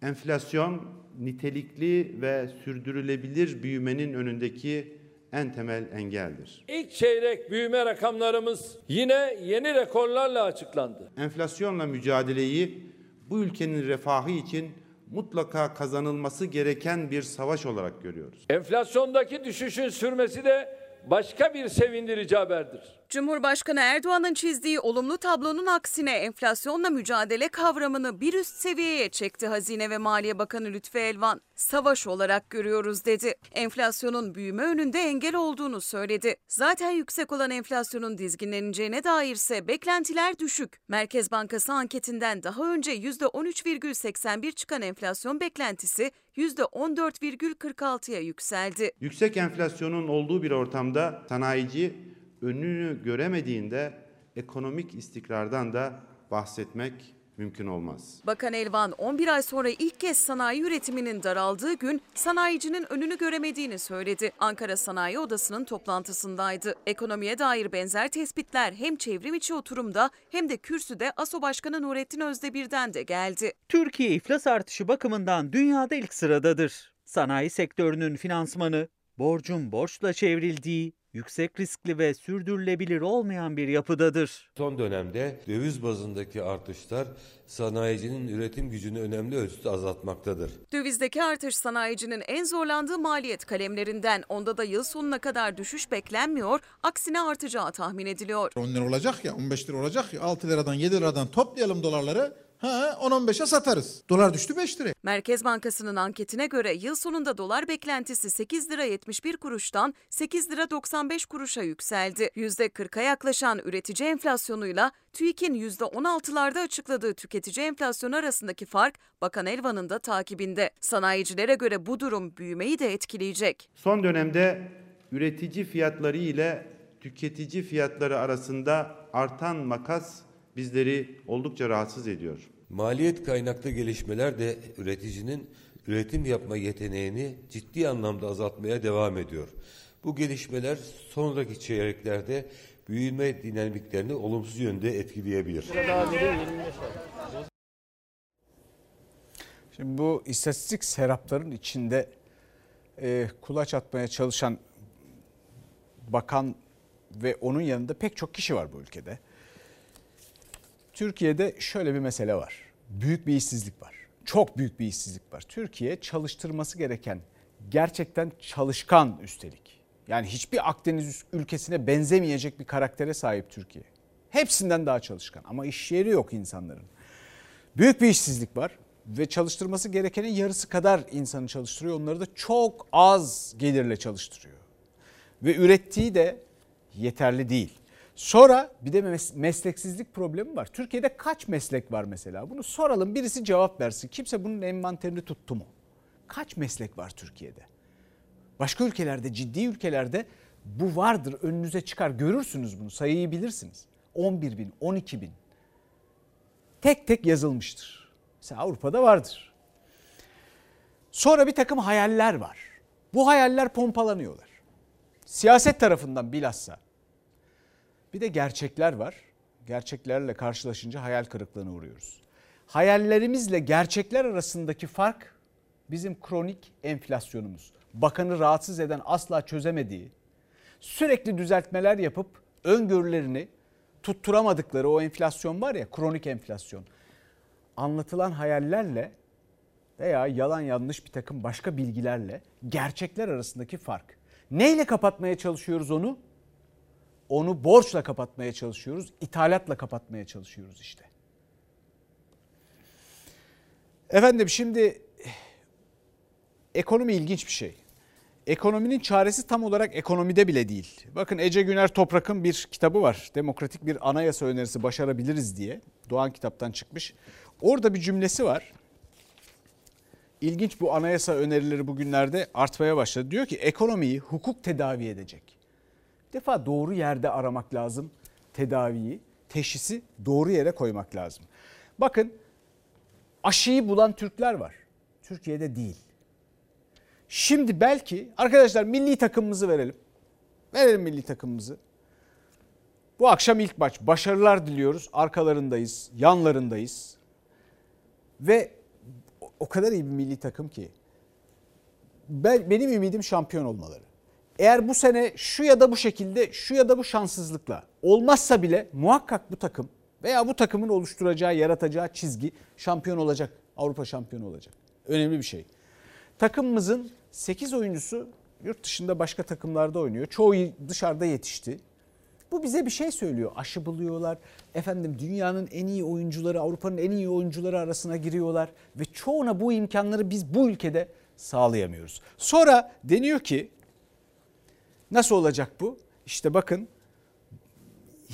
Enflasyon nitelikli ve sürdürülebilir büyümenin önündeki en temel engeldir. İlk çeyrek büyüme rakamlarımız yine yeni rekorlarla açıklandı. Enflasyonla mücadeleyi bu ülkenin refahı için mutlaka kazanılması gereken bir savaş olarak görüyoruz. Enflasyondaki düşüşün sürmesi de başka bir sevindirici haberdir. Cumhurbaşkanı Erdoğan'ın çizdiği olumlu tablonun aksine enflasyonla mücadele kavramını bir üst seviyeye çekti Hazine ve Maliye Bakanı Lütfi Elvan. Savaş olarak görüyoruz dedi. Enflasyonun büyüme önünde engel olduğunu söyledi. Zaten yüksek olan enflasyonun dizginleneceğine dairse beklentiler düşük. Merkez Bankası anketinden daha önce %13,81 çıkan enflasyon beklentisi %14,46'ya yükseldi. Yüksek enflasyonun olduğu bir ortamda sanayici önünü göremediğinde ekonomik istikrardan da bahsetmek mümkün olmaz. Bakan Elvan 11 ay sonra ilk kez sanayi üretiminin daraldığı gün sanayicinin önünü göremediğini söyledi. Ankara Sanayi Odası'nın toplantısındaydı. Ekonomiye dair benzer tespitler hem çevrim içi oturumda hem de kürsüde ASO Başkanı Nurettin Özdemir'den de geldi. Türkiye iflas artışı bakımından dünyada ilk sıradadır. Sanayi sektörünün finansmanı, borcun borçla çevrildiği, yüksek riskli ve sürdürülebilir olmayan bir yapıdadır. Son dönemde döviz bazındaki artışlar sanayicinin üretim gücünü önemli ölçüde azaltmaktadır. Dövizdeki artış sanayicinin en zorlandığı maliyet kalemlerinden. Onda da yıl sonuna kadar düşüş beklenmiyor, aksine artacağı tahmin ediliyor. 10 lira olacak ya 15 lira olacak ya 6 liradan 7 liradan toplayalım dolarları. Ha 10-15'e satarız. Dolar düştü 5 liraya. Merkez Bankası'nın anketine göre yıl sonunda dolar beklentisi 8 lira 71 kuruştan 8 lira 95 kuruşa yükseldi. %40'a yaklaşan üretici enflasyonuyla TÜİK'in %16'larda açıkladığı tüketici enflasyonu arasındaki fark Bakan Elvan'ın da takibinde. Sanayicilere göre bu durum büyümeyi de etkileyecek. Son dönemde üretici fiyatları ile tüketici fiyatları arasında artan makas bizleri oldukça rahatsız ediyor. Maliyet kaynaklı gelişmeler de üreticinin üretim yapma yeteneğini ciddi anlamda azaltmaya devam ediyor. Bu gelişmeler sonraki çeyreklerde büyüme dinamiklerini olumsuz yönde etkileyebilir. Şimdi bu istatistik serapların içinde e, kulaç atmaya çalışan bakan ve onun yanında pek çok kişi var bu ülkede. Türkiye'de şöyle bir mesele var. Büyük bir işsizlik var. Çok büyük bir işsizlik var. Türkiye çalıştırması gereken gerçekten çalışkan üstelik. Yani hiçbir Akdeniz ülkesine benzemeyecek bir karaktere sahip Türkiye. Hepsinden daha çalışkan ama iş yeri yok insanların. Büyük bir işsizlik var ve çalıştırması gerekenin yarısı kadar insanı çalıştırıyor. Onları da çok az gelirle çalıştırıyor. Ve ürettiği de yeterli değil. Sonra bir de mesleksizlik problemi var. Türkiye'de kaç meslek var mesela? Bunu soralım birisi cevap versin. Kimse bunun envanterini tuttu mu? Kaç meslek var Türkiye'de? Başka ülkelerde, ciddi ülkelerde bu vardır. Önünüze çıkar. Görürsünüz bunu. Sayıyı bilirsiniz. 11 bin, 12 bin. Tek tek yazılmıştır. Mesela Avrupa'da vardır. Sonra bir takım hayaller var. Bu hayaller pompalanıyorlar. Siyaset tarafından bilhassa. Bir de gerçekler var. Gerçeklerle karşılaşınca hayal kırıklığına uğruyoruz. Hayallerimizle gerçekler arasındaki fark bizim kronik enflasyonumuz. Bakanı rahatsız eden asla çözemediği, sürekli düzeltmeler yapıp öngörülerini tutturamadıkları o enflasyon var ya kronik enflasyon. Anlatılan hayallerle veya yalan yanlış bir takım başka bilgilerle gerçekler arasındaki fark. Neyle kapatmaya çalışıyoruz onu? Onu borçla kapatmaya çalışıyoruz, ithalatla kapatmaya çalışıyoruz işte. Efendim şimdi ekonomi ilginç bir şey. Ekonominin çaresi tam olarak ekonomide bile değil. Bakın Ece Güner Toprak'ın bir kitabı var. Demokratik bir anayasa önerisi başarabiliriz diye. Doğan kitaptan çıkmış. Orada bir cümlesi var. İlginç bu anayasa önerileri bugünlerde artmaya başladı. Diyor ki ekonomiyi hukuk tedavi edecek. Bir defa doğru yerde aramak lazım tedaviyi, teşhisi doğru yere koymak lazım. Bakın aşıyı bulan Türkler var. Türkiye'de değil. Şimdi belki arkadaşlar milli takımımızı verelim. Verelim milli takımımızı. Bu akşam ilk maç. Başarılar diliyoruz. Arkalarındayız, yanlarındayız. Ve o kadar iyi bir milli takım ki ben, benim ümidim şampiyon olmaları. Eğer bu sene şu ya da bu şekilde şu ya da bu şanssızlıkla olmazsa bile muhakkak bu takım veya bu takımın oluşturacağı, yaratacağı çizgi şampiyon olacak. Avrupa şampiyonu olacak. Önemli bir şey. Takımımızın 8 oyuncusu yurt dışında başka takımlarda oynuyor. Çoğu dışarıda yetişti. Bu bize bir şey söylüyor. Aşı buluyorlar. Efendim dünyanın en iyi oyuncuları, Avrupa'nın en iyi oyuncuları arasına giriyorlar ve çoğuna bu imkanları biz bu ülkede sağlayamıyoruz. Sonra deniyor ki nasıl olacak bu? İşte bakın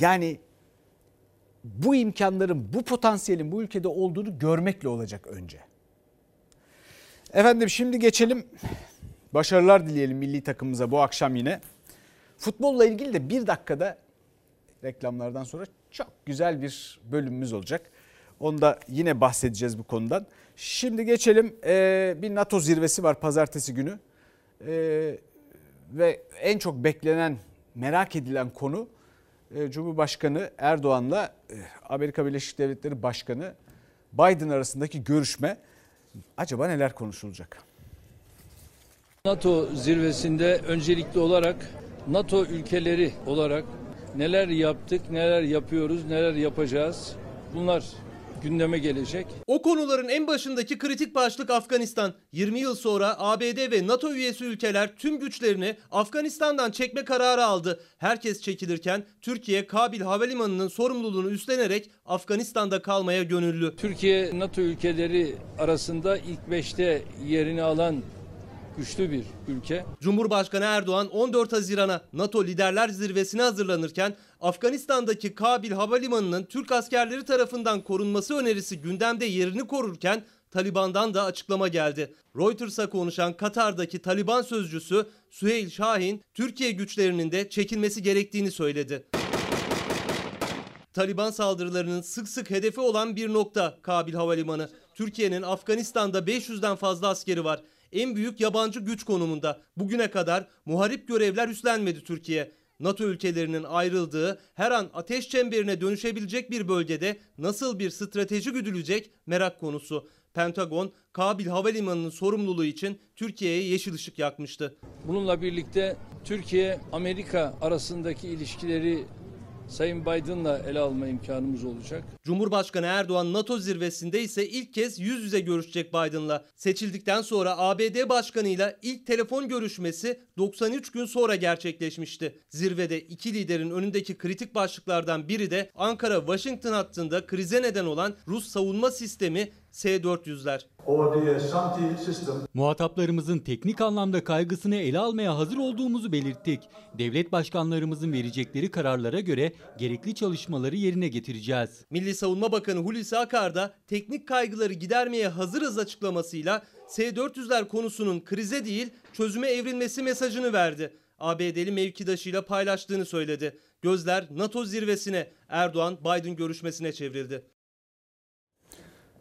yani bu imkanların, bu potansiyelin bu ülkede olduğunu görmekle olacak önce. Efendim şimdi geçelim. Başarılar dileyelim milli takımımıza bu akşam yine. Futbolla ilgili de bir dakikada reklamlardan sonra çok güzel bir bölümümüz olacak. Onda yine bahsedeceğiz bu konudan. Şimdi geçelim ee, bir NATO zirvesi var pazartesi günü. Ee, ve en çok beklenen, merak edilen konu e, Cumhurbaşkanı Erdoğan'la e, Amerika Birleşik Devletleri Başkanı Biden arasındaki görüşme. Acaba neler konuşulacak? NATO zirvesinde öncelikli olarak NATO ülkeleri olarak neler yaptık, neler yapıyoruz, neler yapacağız bunlar gündeme gelecek. O konuların en başındaki kritik başlık Afganistan. 20 yıl sonra ABD ve NATO üyesi ülkeler tüm güçlerini Afganistan'dan çekme kararı aldı. Herkes çekilirken Türkiye Kabil Havalimanı'nın sorumluluğunu üstlenerek Afganistan'da kalmaya gönüllü. Türkiye NATO ülkeleri arasında ilk 5'te yerini alan güçlü bir ülke. Cumhurbaşkanı Erdoğan 14 Haziran'a NATO Liderler Zirvesi'ne hazırlanırken Afganistan'daki Kabil Havalimanı'nın Türk askerleri tarafından korunması önerisi gündemde yerini korurken Taliban'dan da açıklama geldi. Reuters'a konuşan Katar'daki Taliban sözcüsü Süheyl Şahin, Türkiye güçlerinin de çekilmesi gerektiğini söyledi. Taliban saldırılarının sık sık hedefi olan bir nokta Kabil Havalimanı. Türkiye'nin Afganistan'da 500'den fazla askeri var en büyük yabancı güç konumunda. Bugüne kadar muharip görevler üstlenmedi Türkiye. NATO ülkelerinin ayrıldığı her an ateş çemberine dönüşebilecek bir bölgede nasıl bir strateji güdülecek merak konusu. Pentagon, Kabil Havalimanı'nın sorumluluğu için Türkiye'ye yeşil ışık yakmıştı. Bununla birlikte Türkiye-Amerika arasındaki ilişkileri Sayın Biden'la ele alma imkanımız olacak. Cumhurbaşkanı Erdoğan NATO zirvesinde ise ilk kez yüz yüze görüşecek Biden'la. Seçildikten sonra ABD Başkanı'yla ilk telefon görüşmesi 93 gün sonra gerçekleşmişti. Zirvede iki liderin önündeki kritik başlıklardan biri de Ankara-Washington hattında krize neden olan Rus savunma sistemi S-400'ler. Muhataplarımızın teknik anlamda kaygısını ele almaya hazır olduğumuzu belirttik. Devlet başkanlarımızın verecekleri kararlara göre gerekli çalışmaları yerine getireceğiz. Milli Savunma Bakanı Hulusi Akar da teknik kaygıları gidermeye hazırız açıklamasıyla S-400'ler konusunun krize değil çözüme evrilmesi mesajını verdi. ABD'li mevkidaşıyla paylaştığını söyledi. Gözler NATO zirvesine, Erdoğan-Biden görüşmesine çevrildi.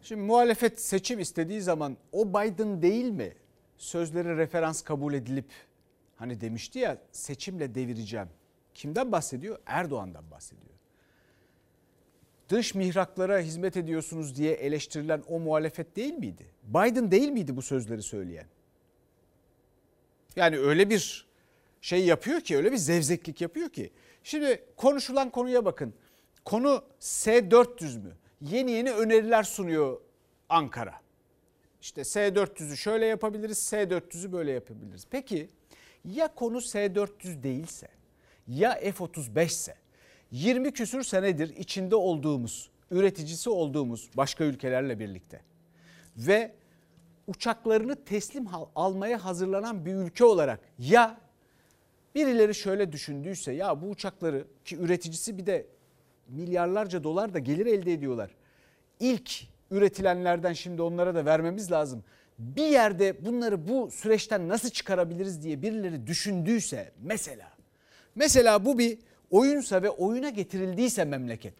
Şimdi muhalefet seçim istediği zaman o Biden değil mi sözleri referans kabul edilip hani demişti ya seçimle devireceğim. Kimden bahsediyor? Erdoğan'dan bahsediyor. Dış mihraklara hizmet ediyorsunuz diye eleştirilen o muhalefet değil miydi? Biden değil miydi bu sözleri söyleyen? Yani öyle bir şey yapıyor ki, öyle bir zevzeklik yapıyor ki. Şimdi konuşulan konuya bakın. Konu S-400 mü? Yeni yeni öneriler sunuyor Ankara. İşte S-400'ü şöyle yapabiliriz, S-400'ü böyle yapabiliriz. Peki ya konu S-400 değilse, ya F-35 ise 20 küsür senedir içinde olduğumuz, üreticisi olduğumuz başka ülkelerle birlikte ve uçaklarını teslim almaya hazırlanan bir ülke olarak ya birileri şöyle düşündüyse ya bu uçakları ki üreticisi bir de milyarlarca dolar da gelir elde ediyorlar. İlk üretilenlerden şimdi onlara da vermemiz lazım. Bir yerde bunları bu süreçten nasıl çıkarabiliriz diye birileri düşündüyse mesela mesela bu bir oyunsa ve oyuna getirildiyse memleket.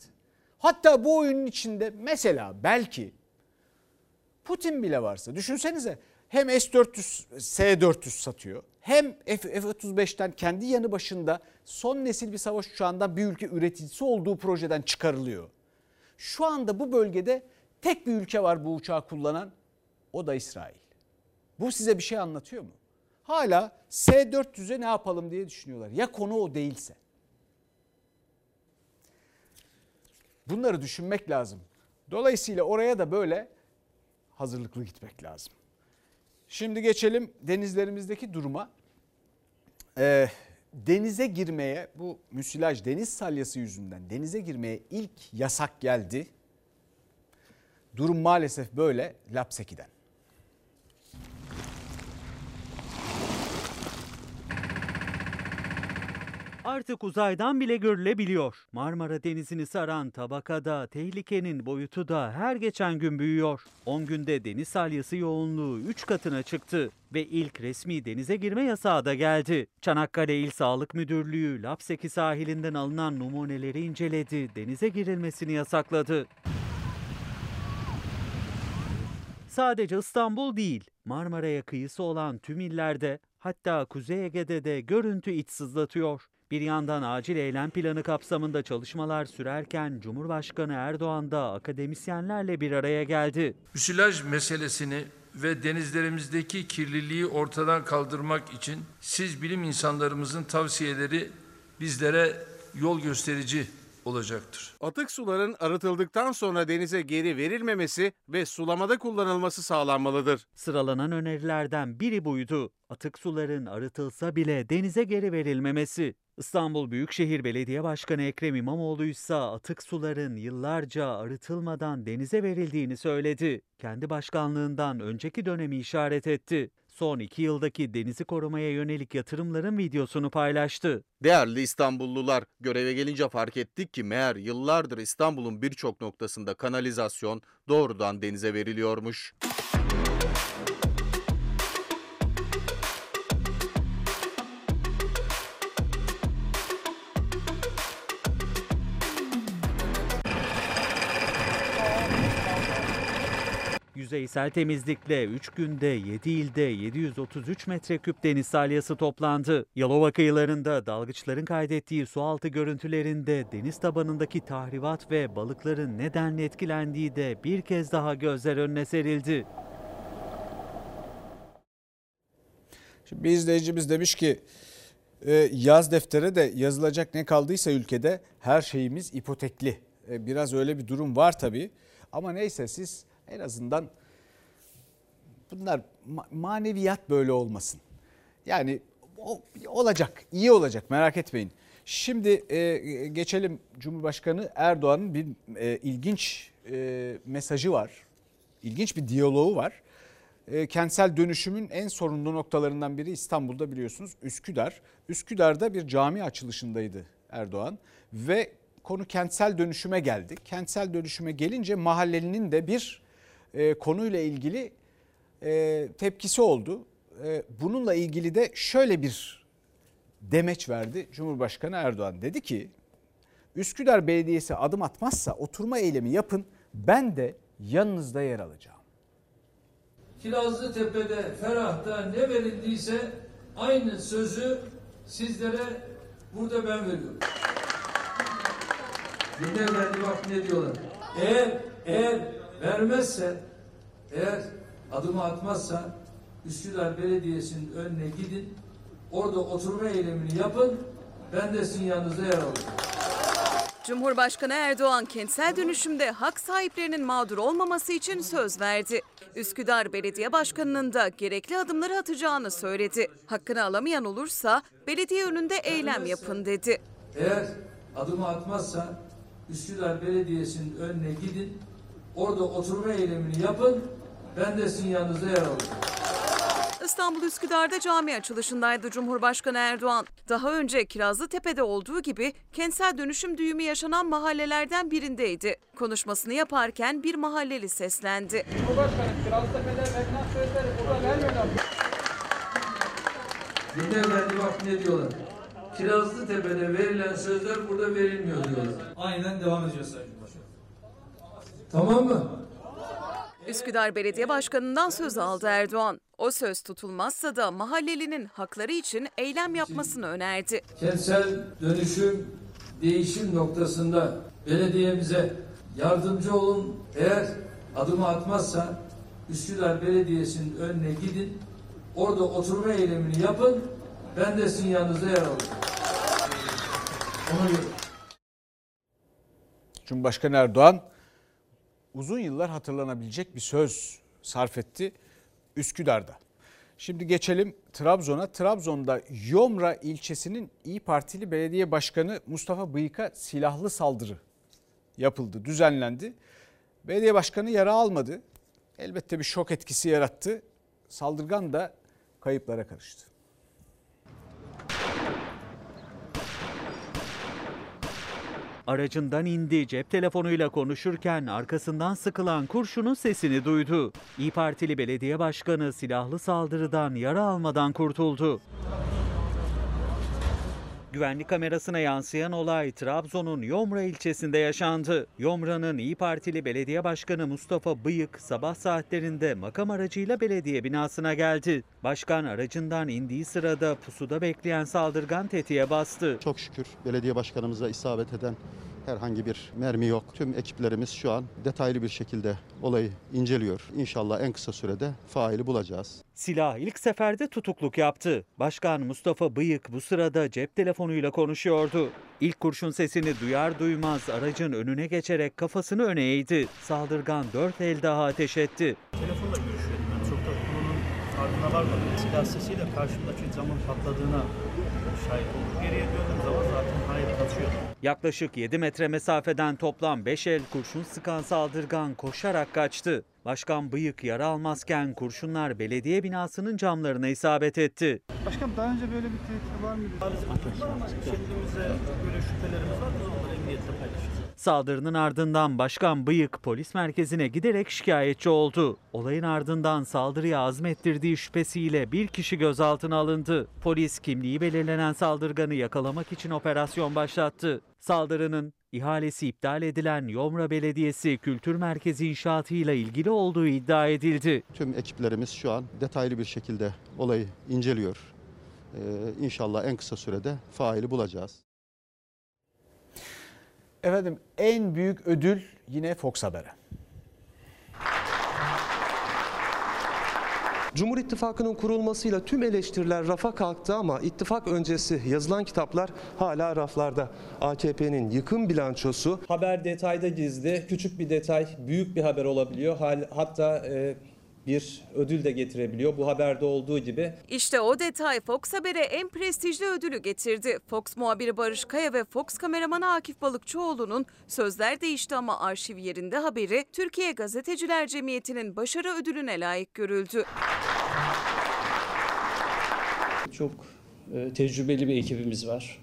Hatta bu oyunun içinde mesela belki Putin bile varsa düşünsenize hem S-400 S-400 satıyor hem F-35'ten kendi yanı başında son nesil bir savaş uçağından bir ülke üreticisi olduğu projeden çıkarılıyor. Şu anda bu bölgede tek bir ülke var bu uçağı kullanan o da İsrail. Bu size bir şey anlatıyor mu? hala S-400'e ne yapalım diye düşünüyorlar. Ya konu o değilse. Bunları düşünmek lazım. Dolayısıyla oraya da böyle hazırlıklı gitmek lazım. Şimdi geçelim denizlerimizdeki duruma. Ee, denize girmeye bu müsilaj deniz salyası yüzünden denize girmeye ilk yasak geldi. Durum maalesef böyle Lapseki'den. Artık uzaydan bile görülebiliyor. Marmara Denizi'ni saran tabakada tehlikenin boyutu da her geçen gün büyüyor. 10 günde deniz salyası yoğunluğu 3 katına çıktı ve ilk resmi denize girme yasağı da geldi. Çanakkale İl Sağlık Müdürlüğü Lapseki sahilinden alınan numuneleri inceledi, denize girilmesini yasakladı. Sadece İstanbul değil, Marmara'ya kıyısı olan tüm illerde hatta Kuzey Ege'de de görüntü iç sızlatıyor. Bir yandan acil eylem planı kapsamında çalışmalar sürerken Cumhurbaşkanı Erdoğan da akademisyenlerle bir araya geldi. Müsilaj meselesini ve denizlerimizdeki kirliliği ortadan kaldırmak için siz bilim insanlarımızın tavsiyeleri bizlere yol gösterici olacaktır. Atık suların arıtıldıktan sonra denize geri verilmemesi ve sulamada kullanılması sağlanmalıdır. Sıralanan önerilerden biri buydu. Atık suların arıtılsa bile denize geri verilmemesi. İstanbul Büyükşehir Belediye Başkanı Ekrem İmamoğlu ise atık suların yıllarca arıtılmadan denize verildiğini söyledi. Kendi başkanlığından önceki dönemi işaret etti. Son iki yıldaki denizi korumaya yönelik yatırımların videosunu paylaştı. Değerli İstanbullular, göreve gelince fark ettik ki meğer yıllardır İstanbul'un birçok noktasında kanalizasyon doğrudan denize veriliyormuş. Yüzeysel temizlikle 3 günde 7 ilde 733 metreküp deniz salyası toplandı. Yalova kıyılarında dalgıçların kaydettiği sualtı görüntülerinde deniz tabanındaki tahribat ve balıkların nedenle etkilendiği de bir kez daha gözler önüne serildi. Şimdi bir izleyicimiz demiş ki e, yaz deftere de yazılacak ne kaldıysa ülkede her şeyimiz ipotekli. E, Biraz öyle bir durum var tabii. Ama neyse siz en azından bunlar ma- maneviyat böyle olmasın. Yani olacak, iyi olacak merak etmeyin. Şimdi e, geçelim Cumhurbaşkanı Erdoğan'ın bir e, ilginç e, mesajı var. İlginç bir diyaloğu var. E, kentsel dönüşümün en sorunlu noktalarından biri İstanbul'da biliyorsunuz Üsküdar. Üsküdar'da bir cami açılışındaydı Erdoğan ve konu kentsel dönüşüme geldi. Kentsel dönüşüme gelince mahallelinin de bir e, konuyla ilgili e, tepkisi oldu. E, bununla ilgili de şöyle bir demeç verdi Cumhurbaşkanı Erdoğan. Dedi ki Üsküdar Belediyesi adım atmazsa oturma eylemi yapın ben de yanınızda yer alacağım. Kirazlı Tepe'de, Ferah'ta ne verildiyse aynı sözü sizlere burada ben veriyorum. Dinle efendi bak ne diyorlar. Eğer, eğer vermezse, eğer adımı atmazsa Üsküdar Belediyesi'nin önüne gidin. Orada oturma eylemini yapın. Ben de sizin yanınızda yer alacağım. Cumhurbaşkanı Erdoğan kentsel dönüşümde hak sahiplerinin mağdur olmaması için söz verdi. Üsküdar Belediye Başkanı'nın da gerekli adımları atacağını söyledi. Hakkını alamayan olursa belediye önünde eylem yapın dedi. Eğer adımı atmazsa Üsküdar Belediyesi'nin önüne gidin. Orada oturma eylemini yapın. Ben de sizin yanınızda yer alacağım. İstanbul Üsküdar'da cami açılışındaydı Cumhurbaşkanı Erdoğan. Daha önce Kirazlıtepe'de olduğu gibi kentsel dönüşüm düğümü yaşanan mahallelerden birindeydi. Konuşmasını yaparken bir mahalleli seslendi. Cumhurbaşkanı Kirazlıtepe'de verilen sözleri burada vermiyorlar. Dinle efendi bak ne diyorlar. Kirazlı Tepe'de verilen sözler burada verilmiyor diyorlar. Aynen devam edeceğiz Sayın Cumhurbaşkanı. Tamam mı? Üsküdar Belediye Başkanı'ndan söz aldı Erdoğan. O söz tutulmazsa da mahallelinin hakları için eylem yapmasını önerdi. Kentsel dönüşüm, değişim noktasında belediyemize yardımcı olun. Eğer adımı atmazsa Üsküdar Belediyesi'nin önüne gidin. Orada oturma eylemini yapın. Ben de sizin yanınızda yer göre. Cumhurbaşkanı Erdoğan uzun yıllar hatırlanabilecek bir söz sarf etti Üsküdar'da. Şimdi geçelim Trabzon'a. Trabzon'da Yomra ilçesinin İyi Partili Belediye Başkanı Mustafa Bıyık'a silahlı saldırı yapıldı, düzenlendi. Belediye başkanı yara almadı. Elbette bir şok etkisi yarattı. Saldırgan da kayıplara karıştı. Aracından indi, cep telefonuyla konuşurken arkasından sıkılan kurşunun sesini duydu. İyi Partili belediye başkanı silahlı saldırıdan yara almadan kurtuldu. Güvenlik kamerasına yansıyan olay Trabzon'un Yomra ilçesinde yaşandı. Yomra'nın İyi Partili Belediye Başkanı Mustafa Bıyık sabah saatlerinde makam aracıyla belediye binasına geldi. Başkan aracından indiği sırada pusuda bekleyen saldırgan tetiğe bastı. Çok şükür belediye başkanımıza isabet eden herhangi bir mermi yok. Tüm ekiplerimiz şu an detaylı bir şekilde olayı inceliyor. İnşallah en kısa sürede faili bulacağız. Silah ilk seferde tutukluk yaptı. Başkan Mustafa Bıyık bu sırada cep telefonuyla konuşuyordu. İlk kurşun sesini duyar duymaz aracın önüne geçerek kafasını öne eğdi. Saldırgan dört el daha ateş etti. Telefonla görüşüyordum ben. Çok da konunun varmadım. Silah sesiyle karşımdaki camın patladığına şahit oldum. Geriye döndüğüm zaman zaten hayır kaçıyordu. Yaklaşık 7 metre mesafeden toplam 5 el kurşun sıkan saldırgan koşarak kaçtı. Başkan Bıyık yara almazken kurşunlar belediye binasının camlarına isabet etti. Başkan daha önce böyle bir tehdit var mıydı? Maalesef var ama kendimize böyle şüphelerimiz var. Biz onları emniyetle paylaşacağız. Saldırının ardından Başkan Bıyık polis merkezine giderek şikayetçi oldu. Olayın ardından saldırıya azmettirdiği şüphesiyle bir kişi gözaltına alındı. Polis kimliği belirlenen saldırganı yakalamak için operasyon başlattı. Saldırının ihalesi iptal edilen Yomra Belediyesi Kültür Merkezi inşaatıyla ilgili olduğu iddia edildi. Tüm ekiplerimiz şu an detaylı bir şekilde olayı inceliyor. Ee, inşallah en kısa sürede faili bulacağız. Efendim en büyük ödül yine Fox Haber'e. Cumhur İttifakı'nın kurulmasıyla tüm eleştiriler rafa kalktı ama ittifak öncesi yazılan kitaplar hala raflarda. AKP'nin yıkım bilançosu Haber detayda gizli. Küçük bir detay büyük bir haber olabiliyor. Hatta e, bir ödül de getirebiliyor. Bu haberde olduğu gibi. İşte o detay Fox Haber'e en prestijli ödülü getirdi. Fox muhabiri Barış Kaya ve Fox kameramanı Akif Balıkçıoğlu'nun sözler değişti ama arşiv yerinde haberi Türkiye Gazeteciler Cemiyeti'nin başarı ödülüne layık görüldü. Çok e, tecrübeli bir ekibimiz var.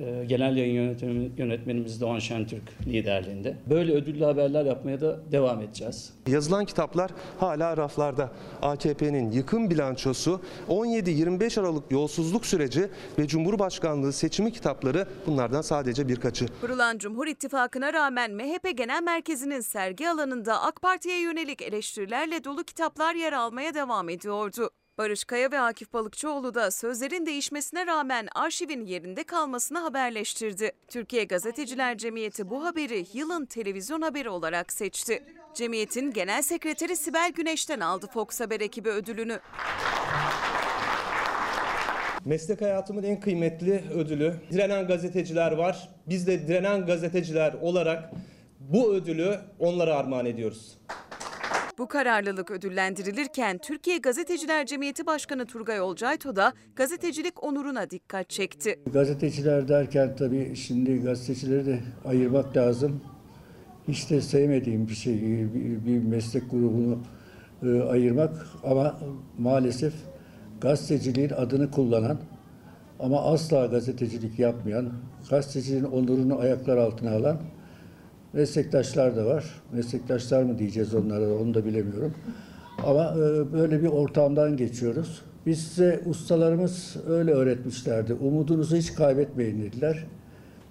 E, Genel yayın yönetmeni- yönetmenimiz Doğan Şentürk liderliğinde. Böyle ödüllü haberler yapmaya da devam edeceğiz. yazılan kitaplar hala raflarda. AKP'nin yıkım bilançosu 17-25 Aralık yolsuzluk süreci ve Cumhurbaşkanlığı seçimi kitapları bunlardan sadece birkaçı. Kurulan Cumhur İttifakı'na rağmen MHP Genel Merkezi'nin sergi alanında AK Parti'ye yönelik eleştirilerle dolu kitaplar yer almaya devam ediyordu. Barış Kaya ve Akif Balıkçıoğlu da sözlerin değişmesine rağmen arşivin yerinde kalmasını haberleştirdi. Türkiye Gazeteciler Cemiyeti bu haberi yılın televizyon haberi olarak seçti. Cemiyetin Genel Sekreteri Sibel Güneş'ten aldı Fox Haber ekibi ödülünü. Meslek hayatımın en kıymetli ödülü. Direnen gazeteciler var. Biz de direnen gazeteciler olarak bu ödülü onlara armağan ediyoruz. Bu kararlılık ödüllendirilirken Türkiye Gazeteciler Cemiyeti Başkanı Turgay Olcayto da gazetecilik onuruna dikkat çekti. Gazeteciler derken tabii şimdi gazetecileri de ayırmak lazım. Hiç de sevmediğim bir şey, bir, bir meslek grubunu e, ayırmak ama maalesef gazeteciliğin adını kullanan ama asla gazetecilik yapmayan, gazeteciliğin onurunu ayaklar altına alan meslektaşlar da var. Meslektaşlar mı diyeceğiz onlara onu da bilemiyorum. Ama e, böyle bir ortamdan geçiyoruz. Biz size ustalarımız öyle öğretmişlerdi. Umudunuzu hiç kaybetmeyin dediler.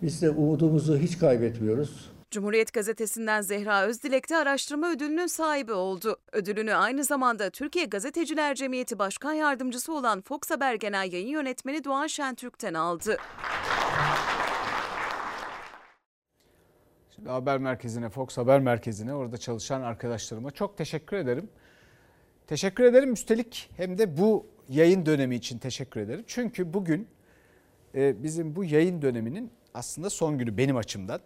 Biz de umudumuzu hiç kaybetmiyoruz. Cumhuriyet Gazetesi'nden Zehra Özdilek de araştırma ödülünün sahibi oldu. Ödülünü aynı zamanda Türkiye Gazeteciler Cemiyeti Başkan Yardımcısı olan Fox Haber Genel Yayın Yönetmeni Doğan Şentürk'ten aldı. Haber merkezine, Fox Haber Merkezi'ne, orada çalışan arkadaşlarıma çok teşekkür ederim. Teşekkür ederim. Üstelik hem de bu yayın dönemi için teşekkür ederim. Çünkü bugün e, bizim bu yayın döneminin aslında son günü benim açımdan.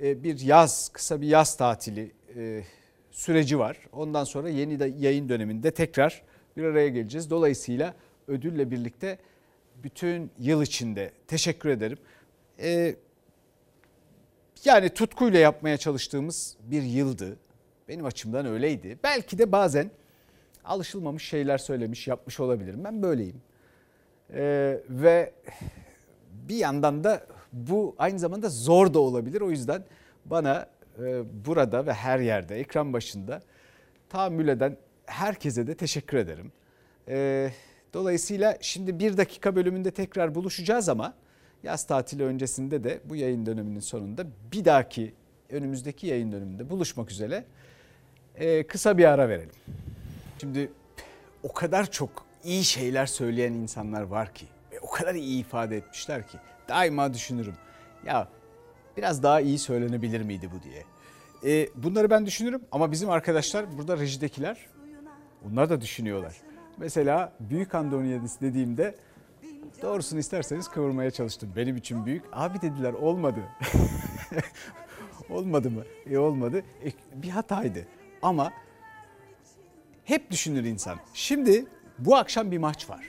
E, bir yaz, kısa bir yaz tatili e, süreci var. Ondan sonra yeni de yayın döneminde tekrar bir araya geleceğiz. Dolayısıyla ödülle birlikte bütün yıl içinde teşekkür ederim. E, yani tutkuyla yapmaya çalıştığımız bir yıldı. Benim açımdan öyleydi. Belki de bazen alışılmamış şeyler söylemiş, yapmış olabilirim. Ben böyleyim. Ee, ve bir yandan da bu aynı zamanda zor da olabilir. O yüzden bana e, burada ve her yerde, ekran başında tahammül eden herkese de teşekkür ederim. Ee, dolayısıyla şimdi bir dakika bölümünde tekrar buluşacağız ama yaz tatili öncesinde de bu yayın döneminin sonunda bir dahaki önümüzdeki yayın döneminde buluşmak üzere ee, kısa bir ara verelim. Şimdi o kadar çok iyi şeyler söyleyen insanlar var ki ve o kadar iyi ifade etmişler ki daima düşünürüm. Ya biraz daha iyi söylenebilir miydi bu diye. Ee, bunları ben düşünürüm ama bizim arkadaşlar burada rejidekiler onlar da düşünüyorlar. Mesela Büyük Andoniyadis dediğimde doğrusunu isterseniz kıvırmaya çalıştım. Benim için büyük. Abi dediler olmadı. olmadı mı? E olmadı. E, bir hataydı. Ama hep düşünür insan. Şimdi bu akşam bir maç var.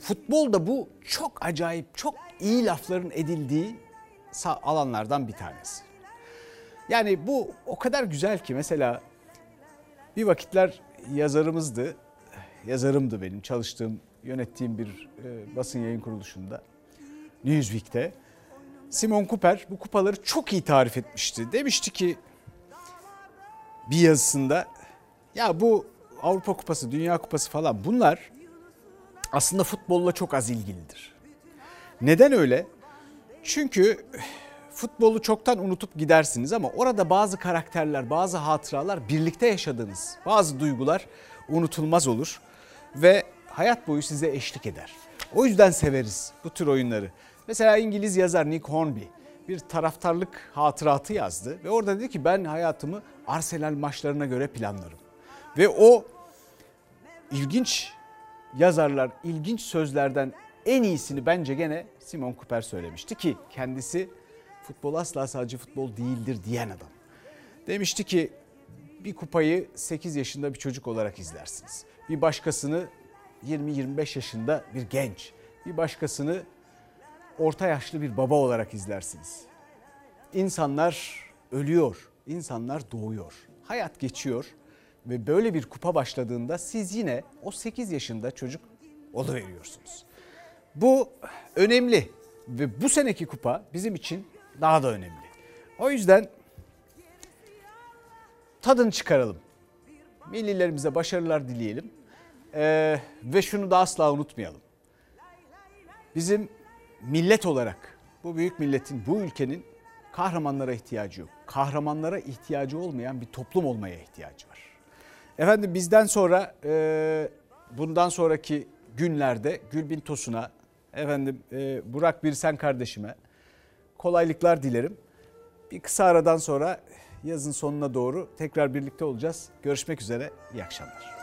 Futbolda bu çok acayip, çok iyi lafların edildiği alanlardan bir tanesi. Yani bu o kadar güzel ki mesela bir vakitler yazarımızdı. Yazarımdı benim çalıştığım, yönettiğim bir e, basın yayın kuruluşunda. Newsweek'te. Simon Cooper bu kupaları çok iyi tarif etmişti. Demişti ki bir yazısında ya bu Avrupa Kupası, Dünya Kupası falan bunlar aslında futbolla çok az ilgilidir. Neden öyle? Çünkü futbolu çoktan unutup gidersiniz ama orada bazı karakterler, bazı hatıralar, birlikte yaşadığınız bazı duygular unutulmaz olur ve hayat boyu size eşlik eder. O yüzden severiz bu tür oyunları. Mesela İngiliz yazar Nick Hornby bir taraftarlık hatıratı yazdı ve orada dedi ki ben hayatımı Arsenal maçlarına göre planlarım. Ve o ilginç yazarlar, ilginç sözlerden en iyisini bence gene Simon Cooper söylemişti ki kendisi futbol asla sadece futbol değildir diyen adam. Demişti ki bir kupayı 8 yaşında bir çocuk olarak izlersiniz. Bir başkasını 20-25 yaşında bir genç, bir başkasını orta yaşlı bir baba olarak izlersiniz. İnsanlar ölüyor, insanlar doğuyor. Hayat geçiyor ve böyle bir kupa başladığında siz yine o 8 yaşında çocuk oluveriyorsunuz. Bu önemli ve bu seneki kupa bizim için daha da önemli. O yüzden tadını çıkaralım. Millilerimize başarılar dileyelim. Ee, ve şunu da asla unutmayalım. Bizim millet olarak bu büyük milletin, bu ülkenin kahramanlara ihtiyacı yok. Kahramanlara ihtiyacı olmayan bir toplum olmaya ihtiyacı var. Efendim bizden sonra e, bundan sonraki günlerde Gülbin Tosun'a, efendim e, Burak Birsen kardeşime kolaylıklar dilerim. Bir kısa aradan sonra yazın sonuna doğru tekrar birlikte olacağız. Görüşmek üzere, iyi akşamlar.